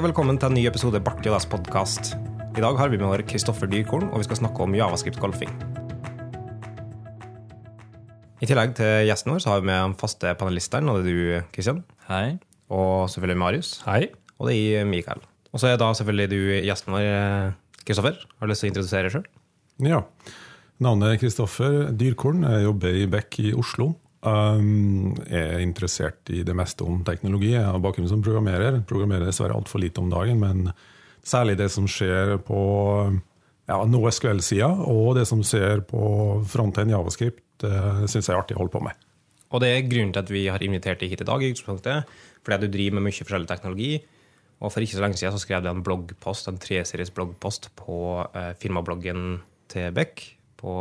og velkommen til en ny episode Barti og Dass podkast. I dag har vi med vår Kristoffer Dyrkorn, og vi skal snakke om javascript-golfing. I tillegg til gjesten vår så har vi med den faste panelisteren, og det er du, Kristian. Hei. Og selvfølgelig Marius. Hei. Og det er Mikael. Og så er da selvfølgelig du gjesten vår, Kristoffer. Har du lyst til å introdusere deg sjøl? Ja. Navnet er Kristoffer Dyrkorn. Jeg jobber i Beck i Oslo. Um, er interessert i det meste om teknologi. Jeg har bakgrunn som programmerer. Programmerer dessverre altfor lite om dagen, men særlig det som skjer på ja, NoSQL-sida, og det som skjer på fronten Javascript, det syns jeg er artig å holde på med. Og det er grunnen til at vi har invitert deg hit i dag, i fordi du driver med mye forskjellig teknologi. Og for ikke så lenge siden så skrev du en bloggpost, en treseries bloggpost på eh, firmabloggen til Beck på,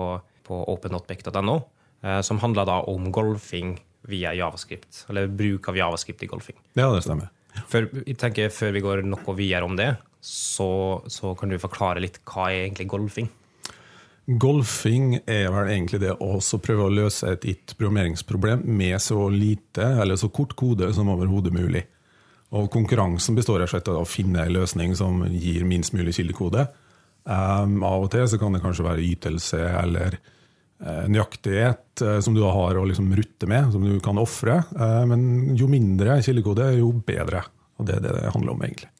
på open.beck.no. Eh, som handla da om golfing via javascript, eller bruk av javascript i golfing. Ja, det stemmer. Før, jeg tenker Før vi går noe videre om det, så, så kan du forklare litt hva er egentlig golfing? Golfing er vel egentlig det å prøve å løse et gitt programmeringsproblem med så lite eller så kort kode som overhodet mulig. Og Konkurransen består av å finne en løsning som gir minst mulig kildekode. Um, av og til så kan det kanskje være ytelse eller nøyaktighet uh, som du har å liksom rutte med, som du kan ofre. Uh, men jo mindre kildekode, jo bedre. Og det er det det handler om, egentlig.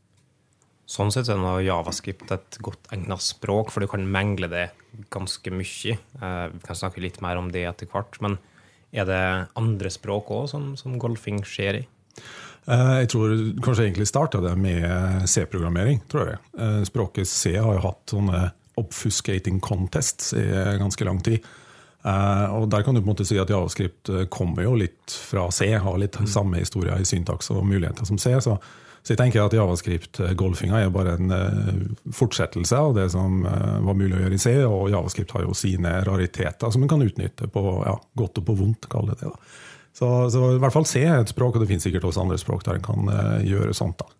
Sånn sett er javascript et godt egnet språk, for du kan mengle det ganske mye. Vi kan snakke litt mer om det etter hvert. Men er det andre språk òg som, som golfing skjer i? Jeg tror kanskje egentlig starta det med C-programmering. tror jeg. Språket C har jo hatt sånne obfuscating contests i ganske lang tid. Og Der kan du på en måte si at javascript kommer jo litt fra C, har litt samme historie i syntaks og muligheter som C. Så, så jeg tenker at javascript-golfinga er bare en fortsettelse av det som var mulig å gjøre i C, og javascript har jo sine rariteter som en kan utnytte på ja, godt og på vondt, kall det det. da. Så, så, i hvert fall C er et språk, og det finnes sikkert også andre språk der en kan gjøre sånt. da.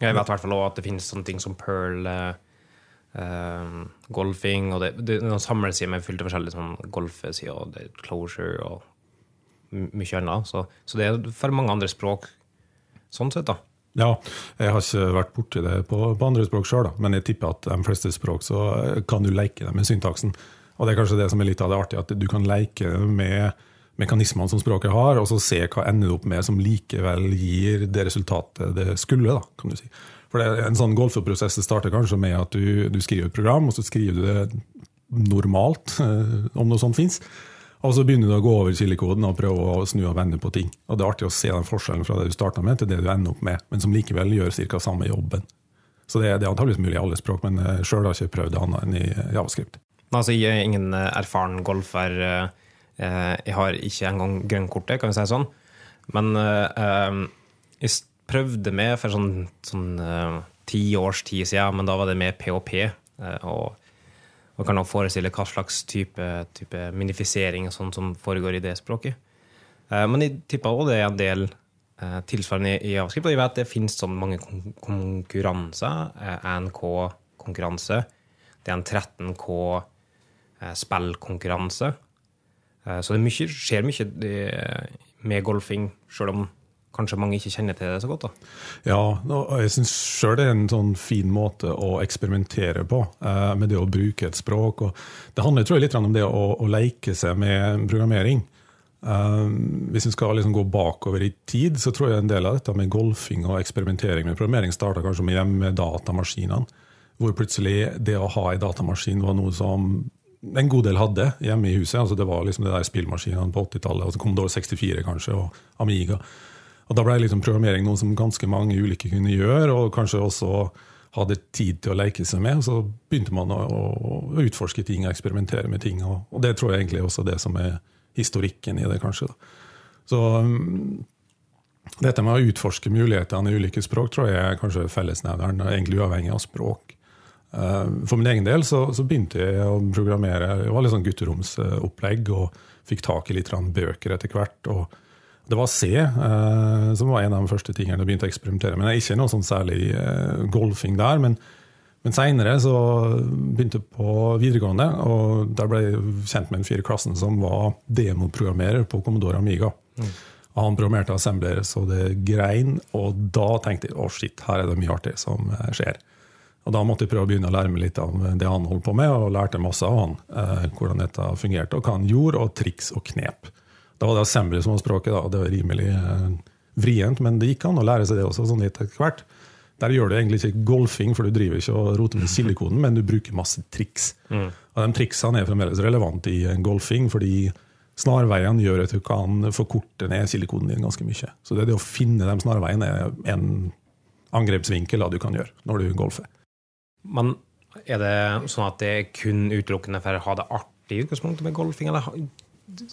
Jeg vet i hvert fall også at det finnes sånne ting som Pearl, uh, golfing og det, det, det samlesider med fullt av forskjellige sånn golfesider og det, closure og mye annet. Så, så, det er for mange andre språk sånn sett, da. Ja, jeg har ikke vært borti det på, på andre språk sjøl, men jeg tipper at de fleste språk så kan du leke deg med syntaksen. Og det er kanskje det som er litt av det artige, at du kan leke med mekanismene som språket har, og så se hva ender du opp med som likevel gir det resultatet det skulle. da, kan du si. For det, En sånn golfeprosess starter kanskje med at du, du, skriver et program, og så skriver du det normalt, om noe sånt fins. Og så begynner du å gå over kildekoden og prøve å snu og vende på ting. Og Det er artig å se den forskjellen fra det du starta med, til det du ender opp med, men som likevel gjør ca. samme jobben. Så det, det er antakeligvis mulig i alle språk, men sjøl har jeg ikke prøvd det annet enn i javascript. Altså, jeg er ingen erfaren golfer. Jeg har ikke engang grønnkortet, kan vi si sånn. Men jeg prøvde med for sånn, sånn uh, ti års tid siden, men da var det med PHP. Uh, og, man kan også forestille hva slags type, type minifisering sånn som foregår i det språket. men jeg tipper òg det er en del tilsvarende i javascript. Og jeg vet det finnes så mange konkurranser. ANK-konkurranse. Det er en 13K spillkonkurranse. Så det mye, skjer mye med golfing, sjøl om kanskje mange ikke kjenner til det så godt. da. Ja, og jeg syns sjøl det er en sånn fin måte å eksperimentere på, eh, med det å bruke et språk. Og det handler tror jeg, litt om det å, å leke seg med programmering. Um, hvis vi skal liksom gå bakover i tid, så tror jeg en del av dette med golfing og eksperimentering med programmering starta kanskje med hjemme med datamaskinene. Hvor plutselig det å ha en datamaskin var noe som en god del hadde hjemme i huset. altså Det var liksom det der spillmaskinene på 80-tallet, altså Commodore 64 kanskje, og Amiga. Og Da ble liksom programmering noe som ganske mange ulike kunne gjøre, og kanskje også hadde tid til å leke seg med. og Så begynte man å, å utforske ting og eksperimentere med ting. Og, og, det tror jeg egentlig også er det som er historikken i det, kanskje. Da. Så um, dette med å utforske mulighetene i ulike språk tror jeg er kanskje fellesnevneren, egentlig uavhengig av språk. For min egen del så, så, begynte jeg å programmere. Det var litt sånn gutteromsopplegg og fikk tak i litt bøker etter hvert. og Det var C eh, som var en av de første tingene jeg begynte å eksperimentere med. Ikke noe sånn særlig eh, golfing der, men, men seinere så begynte jeg på videregående. og Der ble jeg kjent med en fyr i klassen som var demoprogrammerer på Commodore Amiga. Mm. Han programmerte assembler så det grein, og da tenkte jeg å shit, her er det mye artig som eh, skjer. Og Da måtte jeg prøve å begynne å lære meg litt av det han holdt på med, og lærte masse av han. Eh, hvordan dette fungerte, og hva han gjorde, og triks og knep. Da var det assembly som var språket, da, og det var rimelig eh, vrient, men det gikk an å lære seg det også, sånn litt etter hvert. Der gjør du egentlig ikke golfing, for du driver ikke og roter med silikonen, men du bruker masse triks. Mm. Og de triksene er fremdeles relevante i golfing, fordi snarveiene gjør at du kan forkorte ned silikonen din ganske mye. Så det, det å finne de snarveiene er en angrepsvinkel da du kan gjøre når du golfer. Men er det sånn at det er kun utelukkende for å ha det artig i utgangspunktet med golfing, eller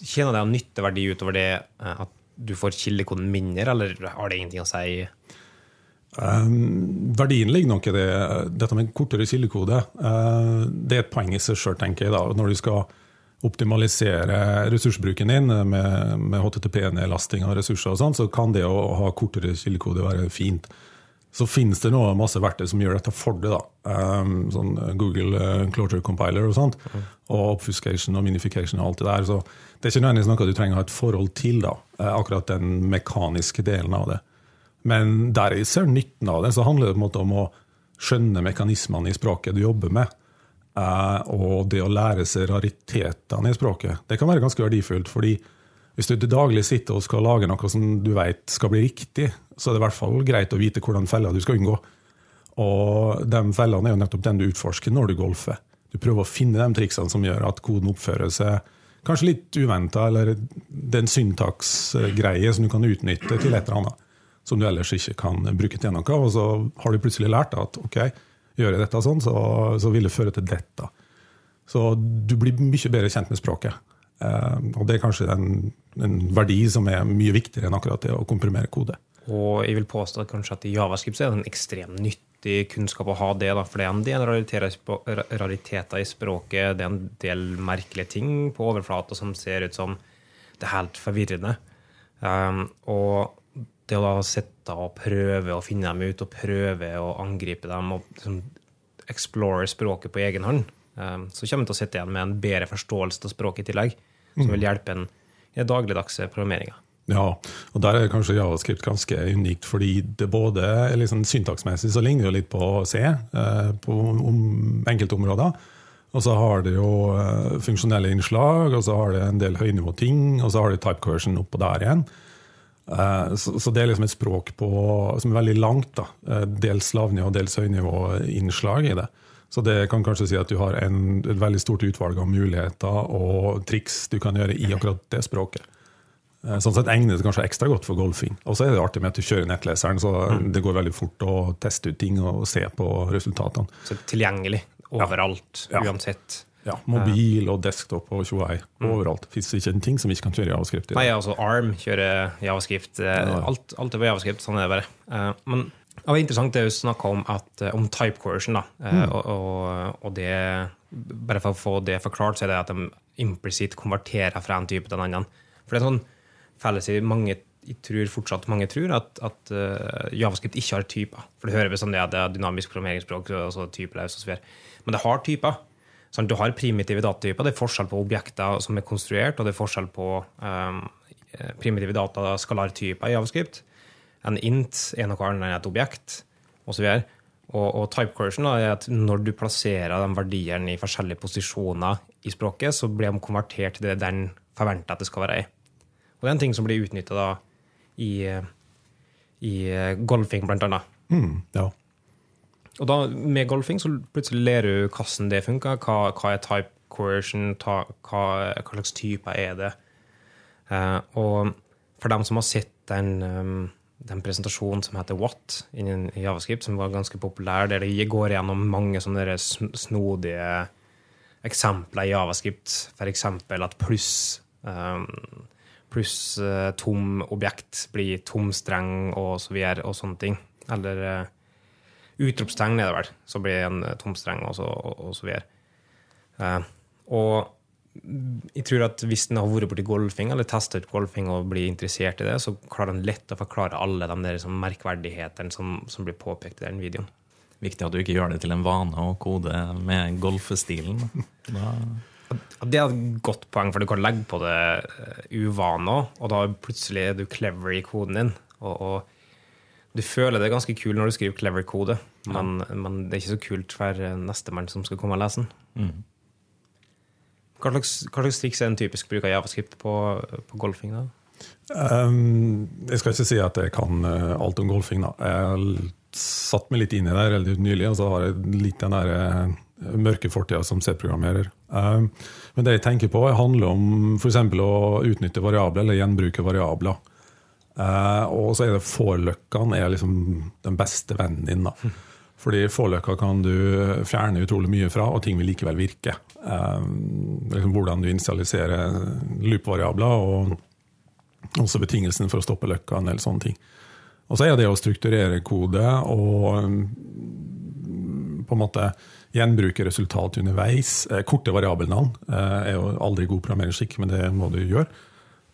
tjener det nytteverdi utover det eh, at du får kildekoden mindre, eller har det ingenting å si? Um, verdien ligger nok i det, dette med kortere kildekode. Uh, det er et poeng i seg sjøl, tenker jeg. da, Når du skal optimalisere ressursbruken din med, med HTTP-nedlasting av ressurser, og sånn, så kan det å ha kortere kildekode være fint. Så finnes det nå masse verktøy som gjør dette for deg. da. Um, sånn Google uh, Closure Compiler og sånt. Og obfuscation og minification og alt det der. Så det er ikke nødvendigvis noe du trenger å ha et forhold til, da, uh, akkurat den mekaniske delen av det. Men der jeg ser nytten av det, så handler det på en måte om å skjønne mekanismene i språket du jobber med. Uh, og det å lære seg raritetene i språket. Det kan være ganske verdifullt. fordi hvis du til daglig sitter og skal lage noe som du vet skal bli riktig, så er det i hvert fall greit å vite hvordan feller du skal unngå. Og de fellene er jo nettopp den du utforsker når du golfer. Du prøver å finne de triksene som gjør at koden oppfører seg kanskje litt uventa, eller det er en syntaksgreie som du kan utnytte til et eller annet som du ellers ikke kan bruke til noe. Og så har du plutselig lært at ok, gjør jeg dette sånn, så, så vil det føre til dette. Så du blir mye bedre kjent med språket. Eh, og det er kanskje en, en verdi som er mye viktigere enn akkurat det å komprimere kode. Og jeg vil påstå at kanskje at i Javascript så er det en ekstremt nyttig kunnskap å ha det. da, For det er en del rariteter i språket, det er en del merkelige ting på overflata som ser ut som det er helt forvirrende. Um, og det å da sitte og prøve å finne dem ut, og prøve å angripe dem, og liksom explore språket på egen hånd, um, så kommer en til å sitte igjen med en bedre forståelse av språket i tillegg, som vil hjelpe en dagligdagse programmeringa. Ja, og der er kanskje javascript ganske unikt, fordi det både liksom syntaksmessig så ligner det litt på C eh, på om, enkelte områder. Og så har det jo eh, funksjonelle innslag, og så har det en del høynivåting, og så har det type coercion oppå der igjen. Eh, så, det er liksom et språk på, som er veldig langt. da, eh, Dels lavnivå dels høynivåinnslag i det. Så det kan kanskje si at du har en, et veldig stort utvalg av muligheter og triks du kan gjøre i akkurat det språket. Eh, Sånn sett egner det kanskje ekstra godt for golfing. Og så er det artig med at du kjører nettleseren, så det går veldig fort å teste ut ting og se på resultatene. Så tilgjengelig overalt, Ja. uansett. Ja, Mobil og desktop og tjoei. Overalt. Det fins ikke en ting som ikke kan kjøre javascript i. Nei, altså ARM kjører javascript. eh, Alt, alt er på javascript, sånn er det bare. Eh, Men det var interessant det du snakka om, at, eh, om type coercion. Da. Mm. Og, og, og det Bare for å få det forklart, så er det at de implisitt konverterer fra en type til en annen. For det er sånn felles i mange jeg tror fortsatt mange tror at, at uh, javascript ikke har typer. For det hører vi sånn det at det er dynamisk programmeringsspråk, altså og så. Men det har typer. Sånn, du har primitive datatyper. Det er forskjell på objekter som er konstruert, og det er forskjell på um, primitive data, skalartyper i javascript. En int er noe annet enn et objekt, osv. Og, og type coercion da, er at når du plasserer de verdiene i forskjellige posisjoner i språket, så blir de konvertert til det den forventer at det skal være i. Og det er en ting som blir utnytta i, i golfing, blant annet. Mm, ja. Og da, med golfing så plutselig lærer du hvordan det funker. Hva, hva er type coercion? Ta, hva, hva slags typer er det? Uh, og for dem som har sett den, um, den presentasjonen som heter What innen Javascript, som var ganske populær, der det går gjennom mange sånne snodige eksempler i Javascript, f.eks. at pluss um, pluss eh, tom objekt blir tom streng og så videre, og sånne ting. Eller eh, utropstegn er det vel, så blir en eh, tom streng, og så, og, og så videre. Og jeg tror at hvis en har vært borti golfing, eller testa ut golfing og blir interessert i det, så klarer en lett å forklare alle de der liksom, merkverdighetene som, som blir påpekt i den videoen. Viktig at du ikke gjør det til en vane å kode med golfestilen. Da Det er et godt poeng, for du kan legge på det eh, uvaner, og da plutselig er du clever i koden din. Og, og du føler det er ganske kul når du skriver clever kode, men, men det er ikke så kult for nestemann som skal komme og lese den. Hva slags, triks er en typisk bruk av javascript på, på golfing? da? Um, jeg skal ikke si at jeg kan uh, alt om golfing. da. Jeg satt meg litt inn i det relativt nylig, og så har jeg litt den der uh, mørke fortida som C-programmerer. Um, men det jeg tenker på, handler om f.eks. å utnytte variabler, eller gjenbruke variabler. Uh, og så er det forløkkene er liksom den beste vennen din. da. Fordi forløka kan du fjerne utrolig mye fra, og ting vil likevel virke. Um, liksom hvordan du initialiserer loop-variabler, og også betingelsen for å stoppe løkka, en del sånne ting. Og så er det å strukturere kode og um, på en måte gjenbruke resultat underveis. Eh, korte variabelnavn eh, er jo aldri god programmeringsskikk, men det må du gjøre.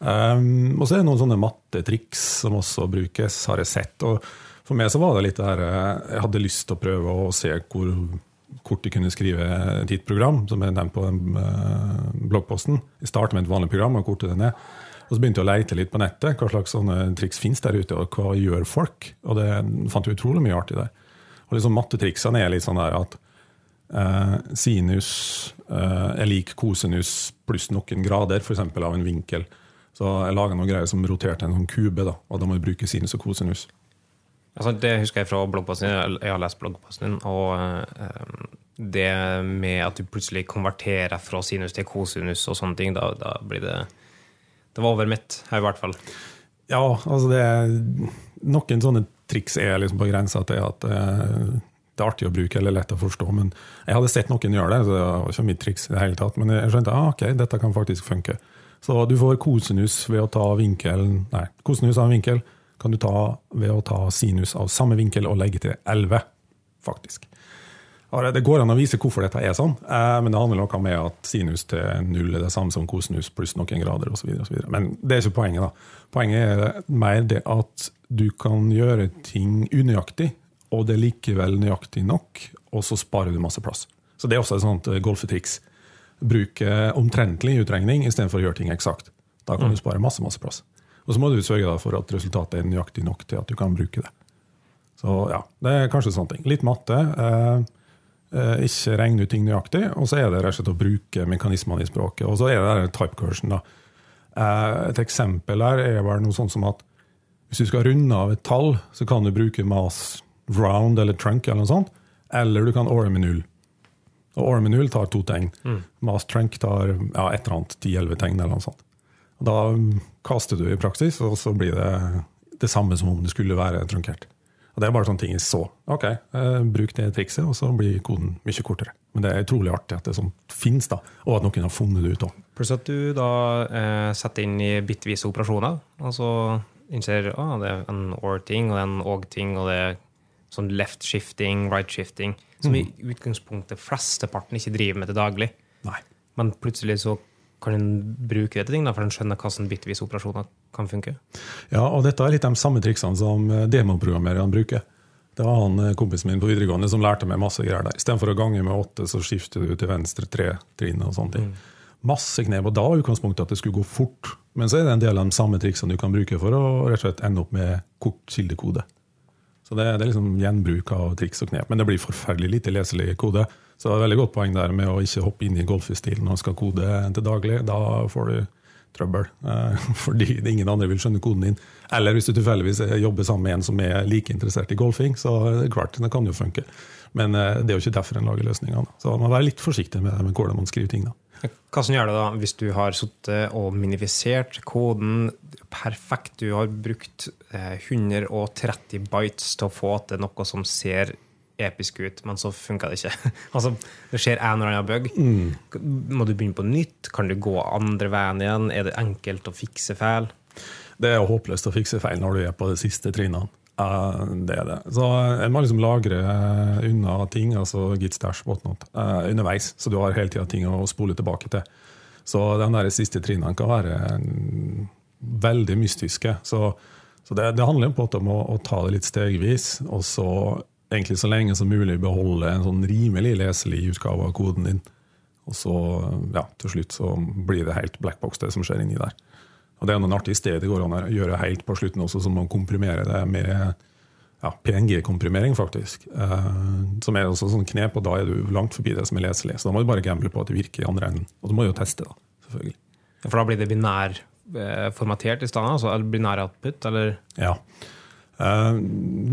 Um, og så er det noen sånne mattetriks som også brukes, har jeg sett. og For meg så var det litt det her Jeg hadde lyst til å prøve å se hvor kort jeg kunne skrive et hit program, som jeg nevnte på den uh, bloggposten. Jeg startet med et vanlig program og kortet det ned. Og så begynte jeg å leite litt på nettet. Hva slags triks finnes der ute, og hva gjør folk? Og det fant jeg utrolig mye artig der. Og liksom Mattetriksene er litt sånn der at eh, sinus eh, er lik kosinus pluss noen grader, f.eks. av en vinkel. Så jeg laga noen greier som roterte en sånn kube, da, og da må jeg bruke sinus og kosinus. Altså, det husker jeg fra bloggposten din. Jeg har lest bloggposten din. Og eh, det med at du plutselig konverterer fra sinus til kosinus og sånne ting, da, da blir det Det var over mitt her, i hvert fall. Ja, altså det Noen sånne triks er liksom på grensa til at eh, det er artig å bruke eller lett å forstå. Men jeg hadde sett noen gjøre det, så det var ikke mitt triks. i det hele tatt, Men jeg skjønte ah, ok, dette kan faktisk funke. Så du får kosinus ved å ta vinkelen Nei, kosinus av en vinkel kan du ta ved å ta sinus av samme vinkel og legge til 11, faktisk. Det går an å vise hvorfor dette er sånn, eh, men det handler noe med at sinus til null er det samme som kosinus pluss noen grader osv. Men det er ikke poenget. da. Poenget er mer det at du kan gjøre ting unøyaktig, og det er likevel nøyaktig nok, og så sparer du masse plass. Så det er også et sånt golfetriks. Bruke omtrentlig utregning istedenfor å gjøre ting eksakt. Da kan du spare masse, masse plass. Og så må du sørge for at resultatet er nøyaktig nok til at du kan bruke det. Så ja, det er kanskje sånne ting. Litt matte. Eh, eh, ikke regne ut ting nøyaktig. Og så er det rett og slett å bruke mekanismene i språket. Og så er det da. Eh, et eksempel her er vel noe sånt som at hvis du skal runde av et tall, så kan du bruke mass round eller trunk, eller noe sånt. Eller du kan ore med null. Og ore med null tar to tegn. Mm. Mass trunk tar ja, et eller annet 10-11 tegn. eller noe sånt. Og da kaster du i praksis, og så blir det det samme som om det skulle være trunkert. Og Det er bare sånne ting jeg så. Ok, eh, Bruk det trikset, og så blir koden mye kortere. Men det er utrolig artig at det sånt finnes, da, og at noen har funnet det ut òg. Pluss at du da eh, setter inn i bittvise operasjoner, og så innser ah, det er en or-ting og det er en og-ting, og det er sånn left shifting, right shifting, som mm. i utgangspunktet flesteparten ikke driver med til daglig. Nei. Men plutselig så kan en bruke det til ting, da, for en skjønner hvordan bitvis operasjoner kan funke? Ja, og dette er litt de samme triksene som eh, demoprogrammererne bruker. Det var han eh, kompisen min på videregående som lærte meg masse greier der. Istedenfor å gange med åtte, så skifter du til venstre tre trinn og sånne ting. Mm. Masse knep. Og da var utgangspunktet at det skulle gå fort. Men så er det en del av de samme triksene du kan bruke for å rett og slett ende opp med kort kildekode. Så det, det er liksom gjenbruk av triks og knep. Men det blir forferdelig lite leselig kode. Så det er et veldig godt poeng der med å ikke hoppe inn i golfestilen og skal kode til daglig. Da får du trøbbel, eh, fordi ingen andre vil skjønne koden din. Eller hvis du tilfeldigvis jobber sammen med en som er like interessert i golfing, så er det klart, det kan jo funke. Men eh, det er jo ikke derfor en lager løsningene. Så man må være litt forsiktig med, med hvordan man skriver ting. da. Som gjør det da, hvis du har sittet og minifisert koden perfekt, du har brukt 130 eh, bites til å få til noe som ser episk ut, men så funka det ikke. altså, Det skjer en eller annen bug. Mm. Må du begynne på nytt? Kan du gå andre veien igjen? Er det enkelt å fikse feil? Det er håpløst å fikse feil når du er på de siste trinnene. Uh, det er det. Så En må liksom lagre uh, unna ting, altså git stash, whatnot, uh, underveis. Så du har hele tida ting å spole tilbake til. Så de der siste trinnene kan være um, veldig mystiske. Så, så det, det, handler på en måte om å, å, ta det litt stegvis, og så egentlig så lenge som mulig beholde en sånn rimelig leselig utgave av koden din. Og så, ja, til slutt så blir det helt blackbox, det som skjer inni der. Og det er noen artig sted det går an å gjøre helt på slutten også, som å komprimere det med ja, PNG-komprimering, faktisk. Eh, som er også sånn knep, og da er du langt forbi det som er leselig. Så da må du bare gamble på at det virker i andre enden. Og så må du jo teste, da, selvfølgelig. For da blir det binær eh, formatert i stedet? Altså binær output, eller? Ja. Eh,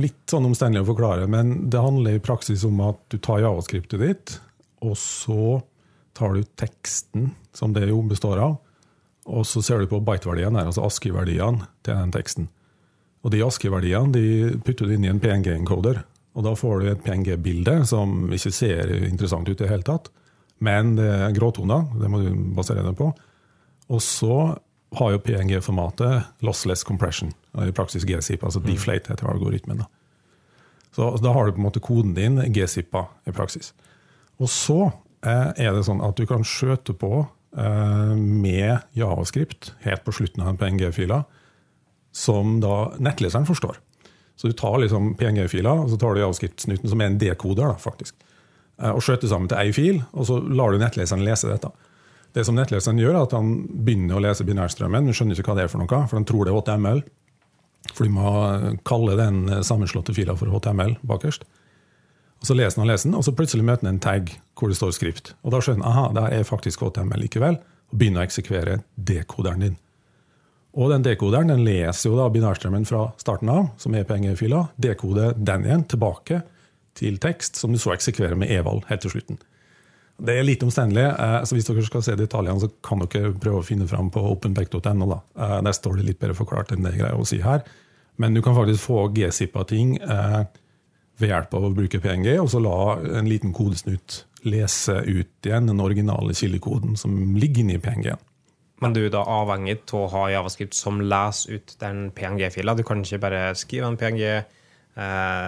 litt sånn omstendelig å forklare, men det handler i praksis om at du tar javascriptet ditt, og så tar du teksten som det jo består av, og så ser du på byte-verdien altså ASCII-verdiene til den teksten. Og de ASCII-verdiene de putter du inn i en PNG-encoder. Og da får du et PNG-bilde som ikke ser interessant ut i det hele tatt. Men det er gråtoner, det må du basere deg på. Og så har jo PNG-formatet lossless compression, i praksis GZIP, altså mm. deflate heter algoritmen. Da. Så da har du på en måte koden din GZIPA i praksis. Og så eh, er det sånn at du kan skjøte på eh, med javascript helt på slutten av en PNG-fila som da nettleseren forstår. Så du tar liksom PNG-fila og så tar du javascript-snuten, som er en dekoder, da, faktisk, eh, og skjøter sammen til ei fil, og så lar du nettleseren lese dette. Det som nettleseren gjør, er at han begynner å lese binærstrømmen, men skjønner ikke hva det er for noe, for han tror det er HTML. For du må kalle den sammenslåtte fila for HTML bakerst. Og Så leser han og leser den, og så plutselig møter han en tag hvor det står skrift. Og Da skjønner han aha, det er faktisk HTML likevel, og begynner å eksekvere dekoderen din. Og den dekoderen den leser jo da binærstrømmen fra starten av, som er PNG-fila, dekoder den igjen tilbake til tekst, som du så eksekverer med eval helt til slutten. Det er litt omstendelig, eh, så hvis dere skal se det i Italia, så kan dere prøve å finne fram på openback.no. Eh, der står det litt bedre forklart enn det jeg greier å si her. Men du kan faktisk få G-zippa-ting eh, ved hjelp av å bruke PNG, og så la en liten kodesnutt lese ut igjen den originale kildekoden som ligger inni PNG-en. Men du er da avhengig av å ha javascript som leser ut den PNG-fila. Du kan ikke bare skrive en PNG,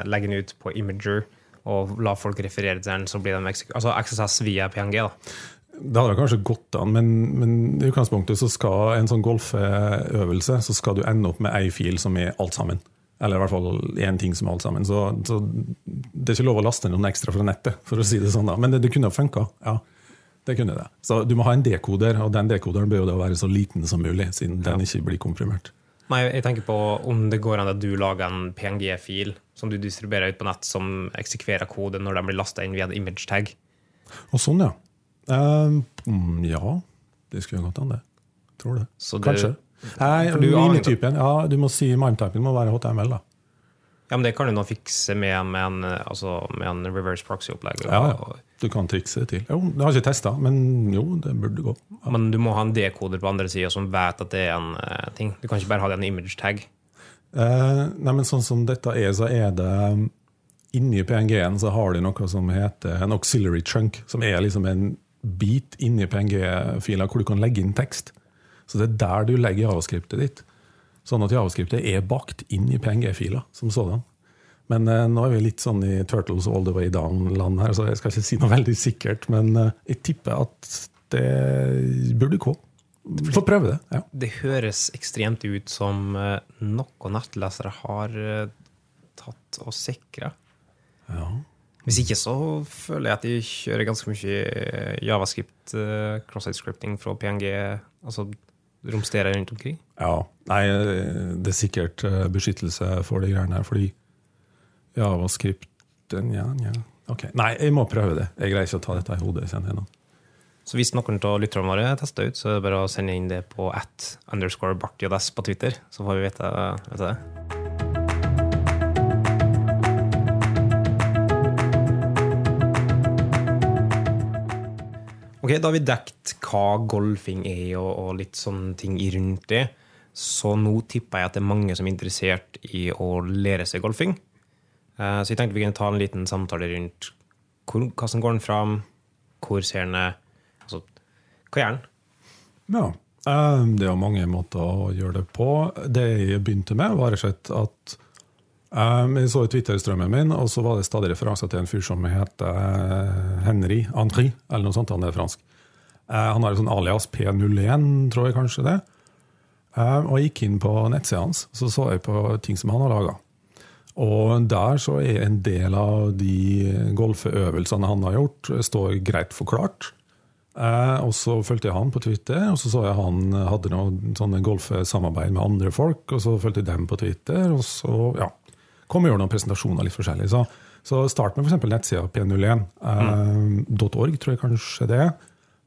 legge den ut på Imager og la folk referere til den, så blir den altså XSS via PNG. da. Det hadde kanskje gått an, men, men, i utgangspunktet så skal en sånn golføvelse så skal du ende opp med ei fil som er alt sammen. Eller i hvert fall én ting som er alt sammen. Så, så, det er ikke lov å laste noen ekstra fra nettet, for å si det sånn. da. Men det, det kunne funka. Ja. Det kunne det. Så du må ha en dekoder, og den dekoderen bør jo da være så liten som mulig, siden ja. den ikke blir komprimert. Nei, jeg tenker på om det går an at du lager en PNG-fil som du distribuerer ut på nett, som eksekverer kode når den blir lasta inn via en image tag. Og sånn, ja. Uh, ja, det skulle gått an, det. Tror det. det Kanskje. Nei, du, minitypen, ja, du må si mimetypen må være HTML, da. Ja, men Det kan du nå fikse med, med, en, altså, med en, reverse proxy-opplegg. Ja, ja, du kan trikse det til. Jo, det har jeg ikke testa, men jo, det burde gå. Ja. Men du må ha en dekoder på andre sida som vet at det er en uh, ting. Du kan ikke bare ha det en image tag. Uh, nei, men sånn som dette er, så er det um, Inni PNG-en så har de noe som heter en auxiliary trunk, som er liksom en bit inni PNG-fila hvor du kan legge inn tekst. Så det er der du legger javascriptet ditt. Sånn at javascriptet er bakt inn i PNG-fila som sådan. Men uh, nå er vi litt sånn i Turtles all the way down-land her, så jeg skal ikke si noe veldig sikkert. Men uh, jeg tipper at det burde gå. Få prøve det. Ja. Det høres ekstremt ut som uh, noen nettlesere har tatt og sikra. Ja. Hvis ikke så føler jeg at de kjører ganske mye javascript, cross-site scripting fra PNG. altså romsterer rundt omkring? Ja. Nei, det er sikkert eh, beskyttelse for de greiene her, fordi javascripten ja, ja. Ok. Nei, jeg må prøve det. Jeg greier ikke å ta dette i hodet. Senere. Så hvis noen av lytterne våre tester ut, så er det bare å sende inn det på at underscore bartjds på Twitter, så får vi vite, vite det. Ok, Da har vi dekt hva golfing er, og, og litt sånne ting rundt det. Så nå tipper jeg at det er mange som er interessert i å lære seg golfing. Uh, så jeg tenkte vi kunne ta en liten samtale rundt hvor, som går den fram, hvor ser den Altså, hva gjør den? Ja, uh, det er mange måter å gjøre det på. Det jeg begynte med, var at jeg så Twitter-strømmen min, og så var det stadig referanser til en fyr som heter Henri, Henry Henry, eller noe sånt. Han er fransk. Han har en sånn alias P01, tror jeg kanskje det. Og jeg gikk inn på nettsida hans, så så jeg på ting som han har laga. Og der så er en del av de golfeøvelsene han har gjort, står greit forklart. Eh, og så fulgte jeg han på Twitter, og så så jeg han hadde noe sånne golfsamarbeid med andre folk, og så fulgte jeg dem på Twitter, og så ja, kom og gjorde noen presentasjoner litt forskjellig. Så, så start med f.eks. nettsida p01.org, eh, tror jeg kanskje det.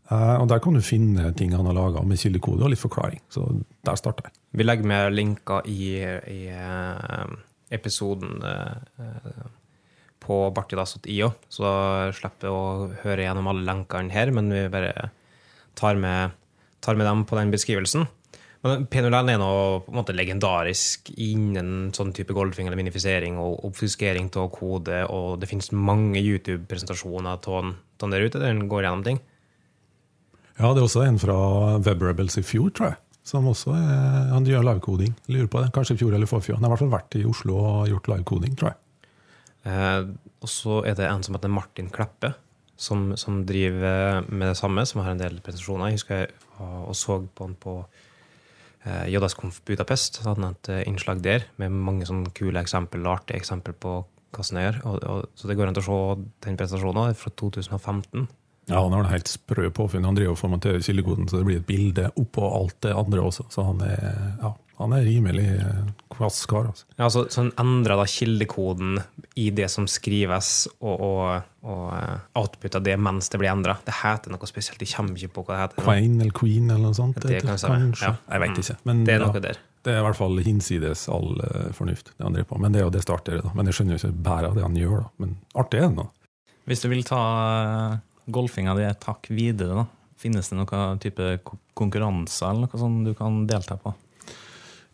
Uh, og Der kan du finne ting han har laga med kildekode og litt forklaring. Så der starter jeg. Vi legger med linker i, i uh, episoden uh, på bartidas.io, så slipper å høre gjennom alle lenkene her, men vi bare tar med, tar med dem på den beskrivelsen. Men P01 er noe på en måte legendarisk innen sånn type golfing eller minifisering og oppfuskering av kode, og det finnes mange YouTube-presentasjoner av den der ute der den går gjennom ting. Ja, det er også en fra WebRebels i fjor, tror jeg. Som også eh, han gjør livekoding. Lurer på det, Kanskje i fjor eller forfjor. Han har i hvert fall vært i Oslo og gjort livekoding, tror jeg. Eh, og så er det en som heter Martin Kleppe, som, som, driver med det samme, som har en del presentasjoner. Jeg husker jeg og så på han på eh, JSKonf Budapest. Så hadde han et eh, innslag der med mange sånne kule eksempel, artige eksempel på hva som gjør. Og, og, så det går an å se den presentasjonen fra 2015. Ja, han har det helt sprø påfunn. Han driver og formaterer kildekoden så det blir et bilde oppå alt det andre også. Så han er, ja, han er rimelig eh, kvass kar. Altså. Ja, så, så han endrer da kildekoden i det som skrives, og, og, og uh, det mens det blir endra. Det heter noe spesielt. Jeg kommer ikke på hva det heter. Queen eller Queen eller noe sånt? Det, det kan kanskje. Ja. Jeg vet ikke. Men, det er noe der. Det er i hvert fall hinsides all uh, fornuft, det han driver på. Men det er jo det starter, da. Men jeg skjønner jo ikke bæret av det han gjør, da. Men artig er det nå. Hvis du vil ta golfinga di et hakk videre, da? Finnes det noen type konkurranser eller noe sånt du kan delta på?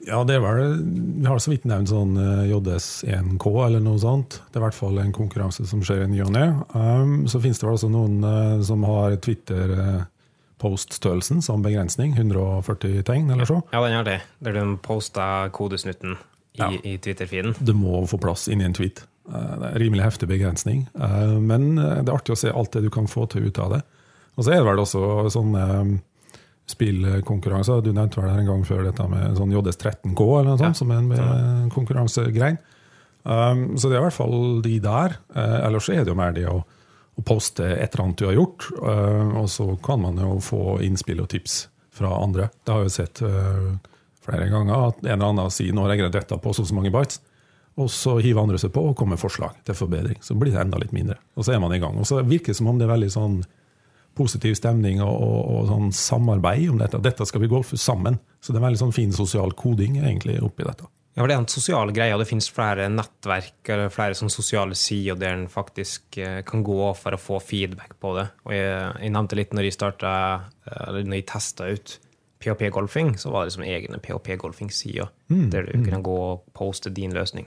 Ja, det er vel Vi har så vidt nevnt sånn eh, JS1K eller noe sånt. Det er i hvert fall en konkurranse som skjer i ny og ne. Um, så finnes det vel også noen uh, som har Twitter-post-størrelsen uh, som begrensning. 140 tegn eller så. Ja, den har det. Der du poster kodesnutten i, ja. i Twitter-feeden. Du må få plass inni en tweet. Uh, det er en rimelig heftig begrensning. men det er artig å se alt det du kan få til ut av det. Og så er det vel også sånne spillkonkurranser. Du nevnte vel en gang før dette med sånn JS13K, eller noe sånt, ja. som er en konkurransegrein. Um, så det er i hvert fall de der. Ellers er det jo mer det å, å, poste et eller annet du har gjort, uh, og så kan man jo få innspill og tips fra andre. Det har jeg jo sett uh, flere ganger at en eller annen sier nå har jeg greid dette på så, så mange bites. Og så hiver andre seg på og kommer med forslag til forbedring. Så blir det enda litt mindre. Og så er man i gang. Og så virker det som om det er veldig sånn positiv stemning og, og, og sånn samarbeid om dette. Dette skal vi golfe sammen. Så det er veldig sånn fin sosial koding egentlig oppi dette. Ja, for Det er en sosial greie, og det finnes flere nettverk eller flere sånn sosiale sider der en faktisk eh, kan gå for å få feedback på det. Og Jeg, jeg nevnte litt når jeg starta, eller når jeg testa ut PHP-golfing, så var det liksom egne PHP-golfing-sider mm, der du mm. kunne gå og poste din løsning.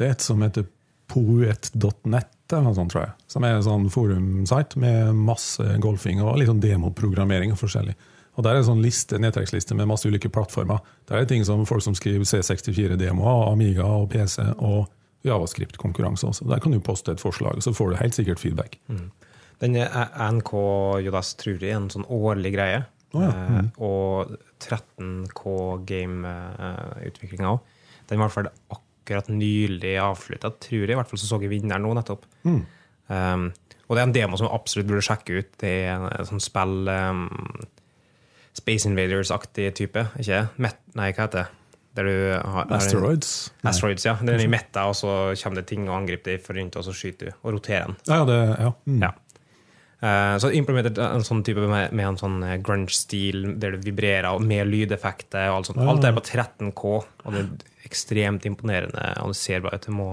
Det et som heter poet.net eller noe sånt, tror jeg. Som er en sånn forumsite med masse golfing og litt sånn demoprogrammering og forskjellig. Og Der er en sånn liste, nedtrekksliste med masse ulike plattformer. Der er det ting som folk som skriver C64-demoer, Amiga og PC og Javascript-konkurranse også. Der kan du poste et forslag, og så får du helt sikkert feedback. Mm. Den NK Jodas tror jeg er en sånn årlig greie. Oh, ja. mm. eh, og 13K Game-utviklinga òg. Den var i hvert fall akkurat akkurat nylig avslutta, tror jeg. I hvert fall så så jeg vinneren nå nettopp. Mm. Um, og det er en demo som absolutt burde sjekke ut. Det er en sånn spill um, Space Invaders-aktig type. Ikke Met Nei, hva heter det? Der du har, Asteroids? Asteroids, ja. Den er i metta, og så kommer det ting og angriper deg rundt, og så skyter du og roterer den. Ja, det, ja. Mm. ja. Uh, så implementert en sånn type med, med en sånn eh, grunge-stil der det vibrerer, og med lydeffekter og alt sånt. Alt er på 13K, og det ekstremt imponerende. Og det ser bra ut. Det må,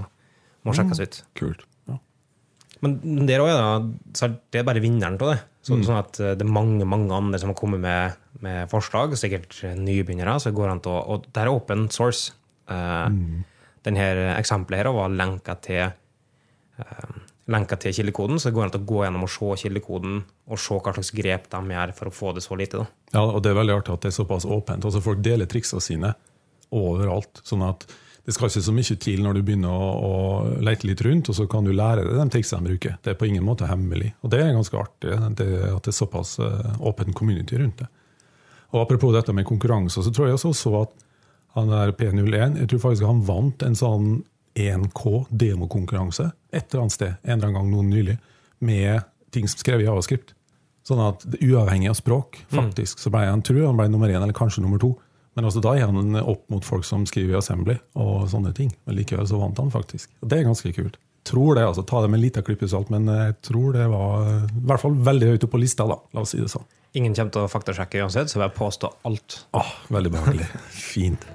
må sjekkes ut. Mm, kult. Ja. Men der òg er det bare vinneren av det. Så, mm. Sånn at eh, det er mange mange andre som har kommet med, med forslag, sikkert nybegynnere. så går an til å, Og det er open source. Uh, mm. Denne eksempelet her var lenka til uh, lenka til kildekoden, så det går an å gå gjennom og se kildekoden og se hva slags grep de gjør for å få det så lite. Da. Ja, og Det er veldig artig at det er såpass åpent. Altså Folk deler triksene sine overalt. sånn at det skal ikke så mye til når du begynner å, å lete litt rundt, og så kan du lære deg de triksene de bruker. Det er på ingen måte hemmelig. Og det er ganske artig det, at det er såpass uh, åpen community rundt det. Og Apropos dette med konkurranser, så tror jeg også så at han der P01 jeg tror faktisk han vant en sånn 1K demokonkurranse et eller annet sted en eller annen gang noen nylig, med ting som skrevet i Javascript. Sånn at uavhengig av språk, faktisk, så ble han tror han ble nummer én, eller kanskje nummer to. Men altså, da er han opp mot folk som skriver i Assembly og sånne ting. Men likevel så vant han faktisk. Og det er ganske kult. Tror det, altså, Ta det med en liten klype salt, men jeg tror det var i hvert fall veldig høyt oppe på lista. da, La oss si det sånn. Ingen kommer til å faktasjekke uansett, så jeg påstår alt. Åh, veldig behagelig. Fint.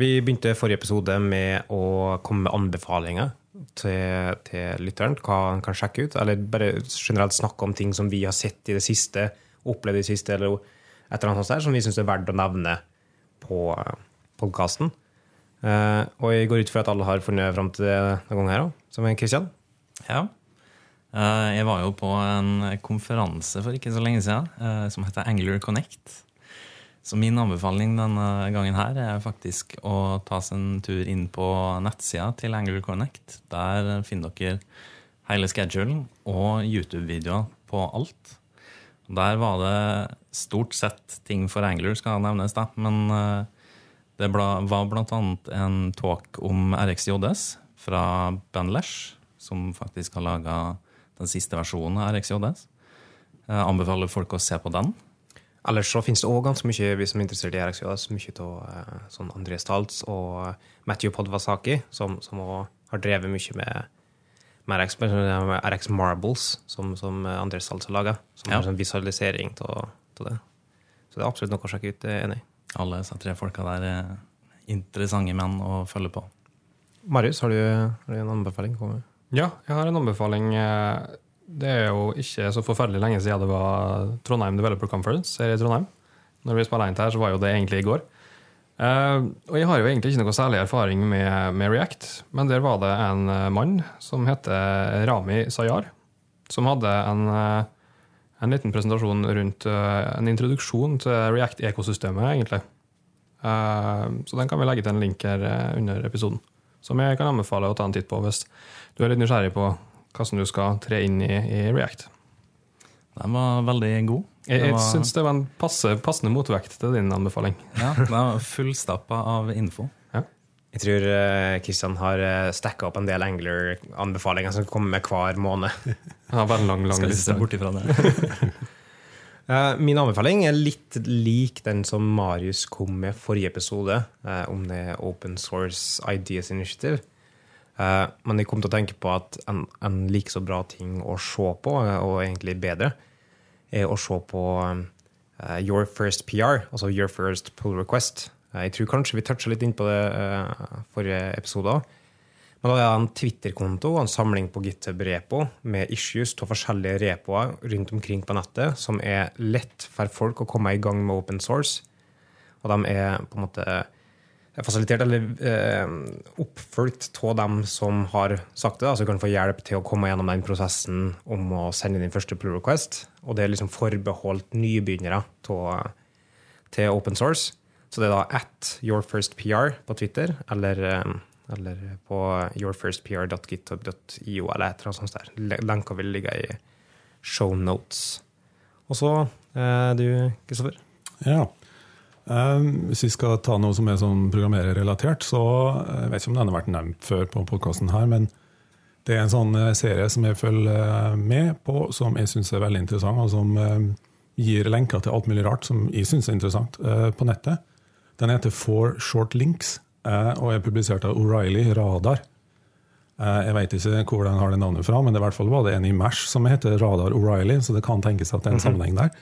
Vi begynte forrige episode med å komme med anbefalinger til, til lytteren. Hva han kan sjekke ut. Eller bare generelt snakke om ting som vi har sett i det siste, opplevd i det siste, eller et eller annet sånt der, som vi syns er verdt å nevne på podkasten. Uh, og jeg går ut fra at alle har funnet fram til det denne gangen her òg, som er Kristian. Ja. Uh, Jeg var jo på en konferanse for ikke så lenge siden uh, som heter Angler Connect. Så min anbefaling denne gangen her er faktisk å ta seg en tur inn på nettsida til Angler Connect. Der finner dere hele schedulen og YouTube-videoer på alt. Der var det stort sett ting for angler, skal nevnes, da. Men eh, det var annet en talk om RxJS fra Ben Lesh, som faktisk har laga den siste versjonen av RxJS. Jeg anbefaler folk å se på den. Ellers så finnes det òg ganske mye vi som er interessert i RxJS, mye av uh, sånn André Staltz og Matthew Podvasaki, som, som også har drevet mye med, med RX, med RX Marbles, som, som André Staltz har laga. Som Ja. har sånn visualisering av det. Så det er absolutt noe å sjekke ut. Jeg enig. Alle disse tre folka der er interessante menn å følge på. Marius, har du, har du en anbefaling? Ja, jeg har en anbefaling. Eh, Det er jo ikke så forferdelig lenge siden det var Trondheim Developer Conference her i Trondheim. Når vi spiller inn her, så var jo det egentlig i går. Uh, og jeg har jo egentlig ikke noe særlig erfaring med, med React, men der var det en eh, mann som heter Rami Sayar, som hadde en, eh, en liten presentasjon rundt en introduksjon til React-ekosystemet, egentlig. Så den kan vi legge til en link her under episoden. Som jeg kan anbefale å ta en titt på hvis du er litt nysgjerrig på hvordan du skal tre inn i, i React. Den var veldig god. Jeg, jeg var- syns det var en passe, passende motvekt til din anbefaling. Ja, den var fullstappa av info. Jeg tror Kristian har uh, stacka opp en del Angler-anbefalinger som kommer med hver måned. Har bare en lang, lang Skal ikke se liste. bort ifra det. Eh, min anbefaling er litt lik den som Marius kom med forrige episode, eh, om det Open Source Ideas Initiative. Eh, men jeg kom til å tenke på at en, en like så bra ting å se på, eh, og egentlig bedre, er å se på eh, Your First PR, altså Your First Pull Request. Jeg tror kanskje vi toucha litt inn på det forrige episode òg. Men da er det en Twitter-konto og en samling på GitHub-repo med issues av forskjellige repoer rundt omkring på nettet, som er lett for folk å komme i gang med open source. Og de er på en måte fasilitert eller eh, oppfulgt av dem som har sagt det. Altså kan få hjelp til å komme gjennom den prosessen om å sende din første pull request. Og det er liksom forbeholdt nybegynnere til open source. Så det er da at yourfirstpr på Twitter, eller, eh, eller på yourfirstpr.github.io, eller et eller annet sånt. der. Lenka vil ligge i show notes. Og så eh, du, Kristoffer. Ja. Um, hvis vi skal ta noe som er sånn programmererrelatert, så eh, jeg vet ikke om den har vært nevnt før på podkasten her, men det er en sånn eh, serie som jeg følger eh, med på, som jeg syns er veldig interessant, og som eh, gir lenker til alt mulig rart som jeg syns er interessant eh, på nettet. Den heter Four Short Links eh, og er publisert av O'Reilly Radar. Eh, Jeg vet ikke hvor den har det navnet fra, men det i hvert fall var det en i Mash som heter Radar O'Reilly, så det kan tenkes at det er en sammenheng der.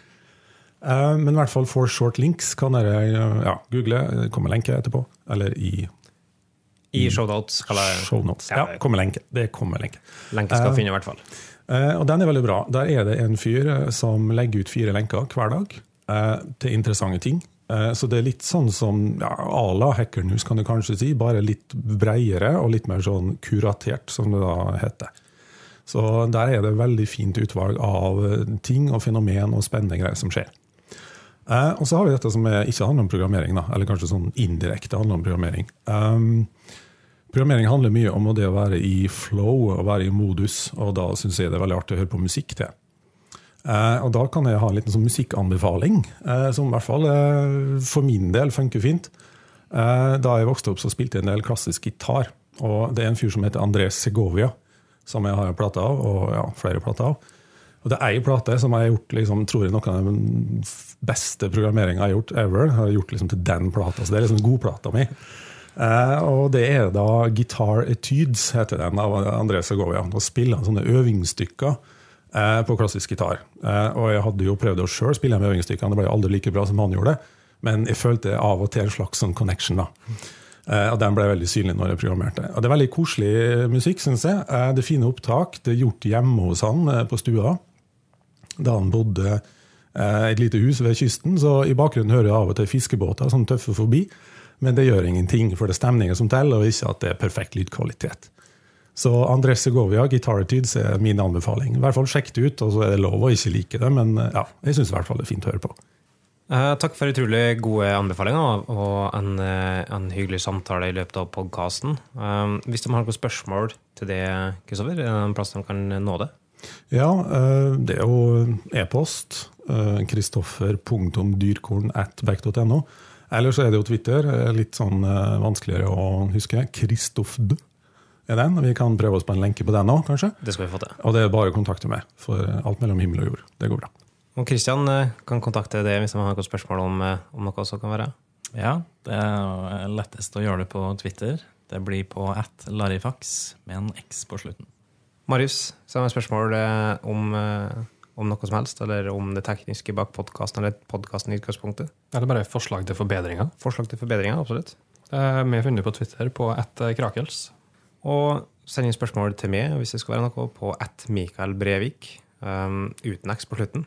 Eh, Men i hvert fall for short links kan dere eh, ja, google. Det kommer lenke etterpå. Eller i I show notes. Shownotes. Ja, kommer lenke. Det kommer lenke. lenke skal finne, i hvert fall. Eh, Og den er veldig bra. Der er det en fyr eh, som legger ut fire lenker hver dag uh, til interessante ting. Eh, Så det er litt sånn som ja, à la Hackernews, kan du kanskje si. Bare litt breiere og litt mer sånn kuratert, som det da heter. Så der er det veldig fint utvalg av eh, ting og fenomen og spennende greier som skjer. Eh, og så har vi dette som ikke handler om programmering, da, eller kanskje sånn indirekte handler om programmering. Um, programmering handler mye om det å være i flow og være i modus, og da syns jeg det er veldig artig å høre på musikk til. Eh, og da kan jeg ha en liten sånn musikkanbefaling, eh, som i hvert fall eh, for min del funker fint. Eh, Da jeg vokste opp, så spilte jeg en del klassisk gitar. Og det er en fyr som heter André Segovia, som jeg har plate av, og ja, flere plater av. Og det er ei plate som jeg har gjort liksom, tror jeg, noe av den beste programmeringa jeg har gjort ever. Jeg har gjort liksom, til den plata, så Det er liksom godplata mi. Eh, og det er da Guitar Etudes, heter den, av André Segovia. Da spiller han sånne øvingsstykker eh, på klassisk gitar. Eh, og jeg hadde jo prøvd å sjøl spille med øvingsstykkene, det ble aldri like bra som han gjorde det. Men jeg følte av og til en slags sånn connection. da. Eh, og Den ble veldig synlig når jeg programmerte. Og Det er veldig koselig musikk, syns jeg. Eh, det er fine opptak. Det er gjort hjemme hos han eh, på stua da han bodde eh, et lite hus ved kysten. Så i bakgrunnen hører jeg av og til fiskebåter som tøffer forbi. Men det gjør ingenting, for det er stemningen som teller, og ikke at det er perfekt lydkvalitet. Så Andres Segovia, Guitaritudes, er min anbefaling. I hvert fall Sjekk det ut, og så er det lov å ikke like det, men eh, ja, jeg syns i hvert fall det er fint å høre på. Eh, takk for utrolig gode anbefalinger og en, en hyggelig samtale i løpet av podkasten. hvis de har noen spørsmål til det, Kristoffer, er det en plass de kan nå det? Ja, eh, det er jo e-post. Kristoffer.dyrkorn.back.no. Eller så er det jo Twitter. eh, Litt sånn eh, vanskeligere å huske. Kristoffd er den. Vi kan prøve oss på en lenke på den òg, kanskje. Det skal vi få til. Og det er bare å kontakte meg, for alt mellom himmel og jord. Det går bra. Og Kristian eh, kan kontakte deg hvis de har noen spørsmål om, eh, om noe som kan være. Ja, det er lettest å gjøre det på Twitter. Det blir på at larifax med en X på slutten. Marius, så har jeg spørsmål eh, om, eh, om noe som helst, eller om det tekniske bak podkasten, eller podkasten i utgangspunktet. Eller bare forslag til forbedringer. Forslag til forbedringer, absolutt. Eh, Vi har funnet på Twitter på ett krakels. Og send inn spørsmål til meg hvis det skal være noe, på ett Mikael Brevik, um, uten X på slutten.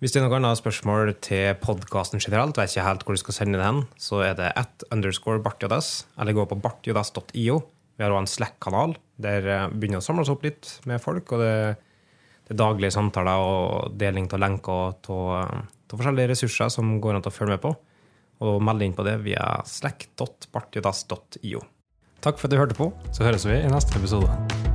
Hvis det er noen annet spørsmål til podkasten generelt, vet ikke helt hvor du skal sende det hen, så er det at underscore bartjodas, eller gå på bartjodas.io. Vi har også en Slack-kanal der eh, vi begynner å samle oss opp litt med folk, og det, det er daglige samtaler og deling av lenker og forskjellige ressurser som går an å følge med på. Og meld inn på det via slack.partiodas.io. Takk for at du hørte på. Så høres vi i neste episode.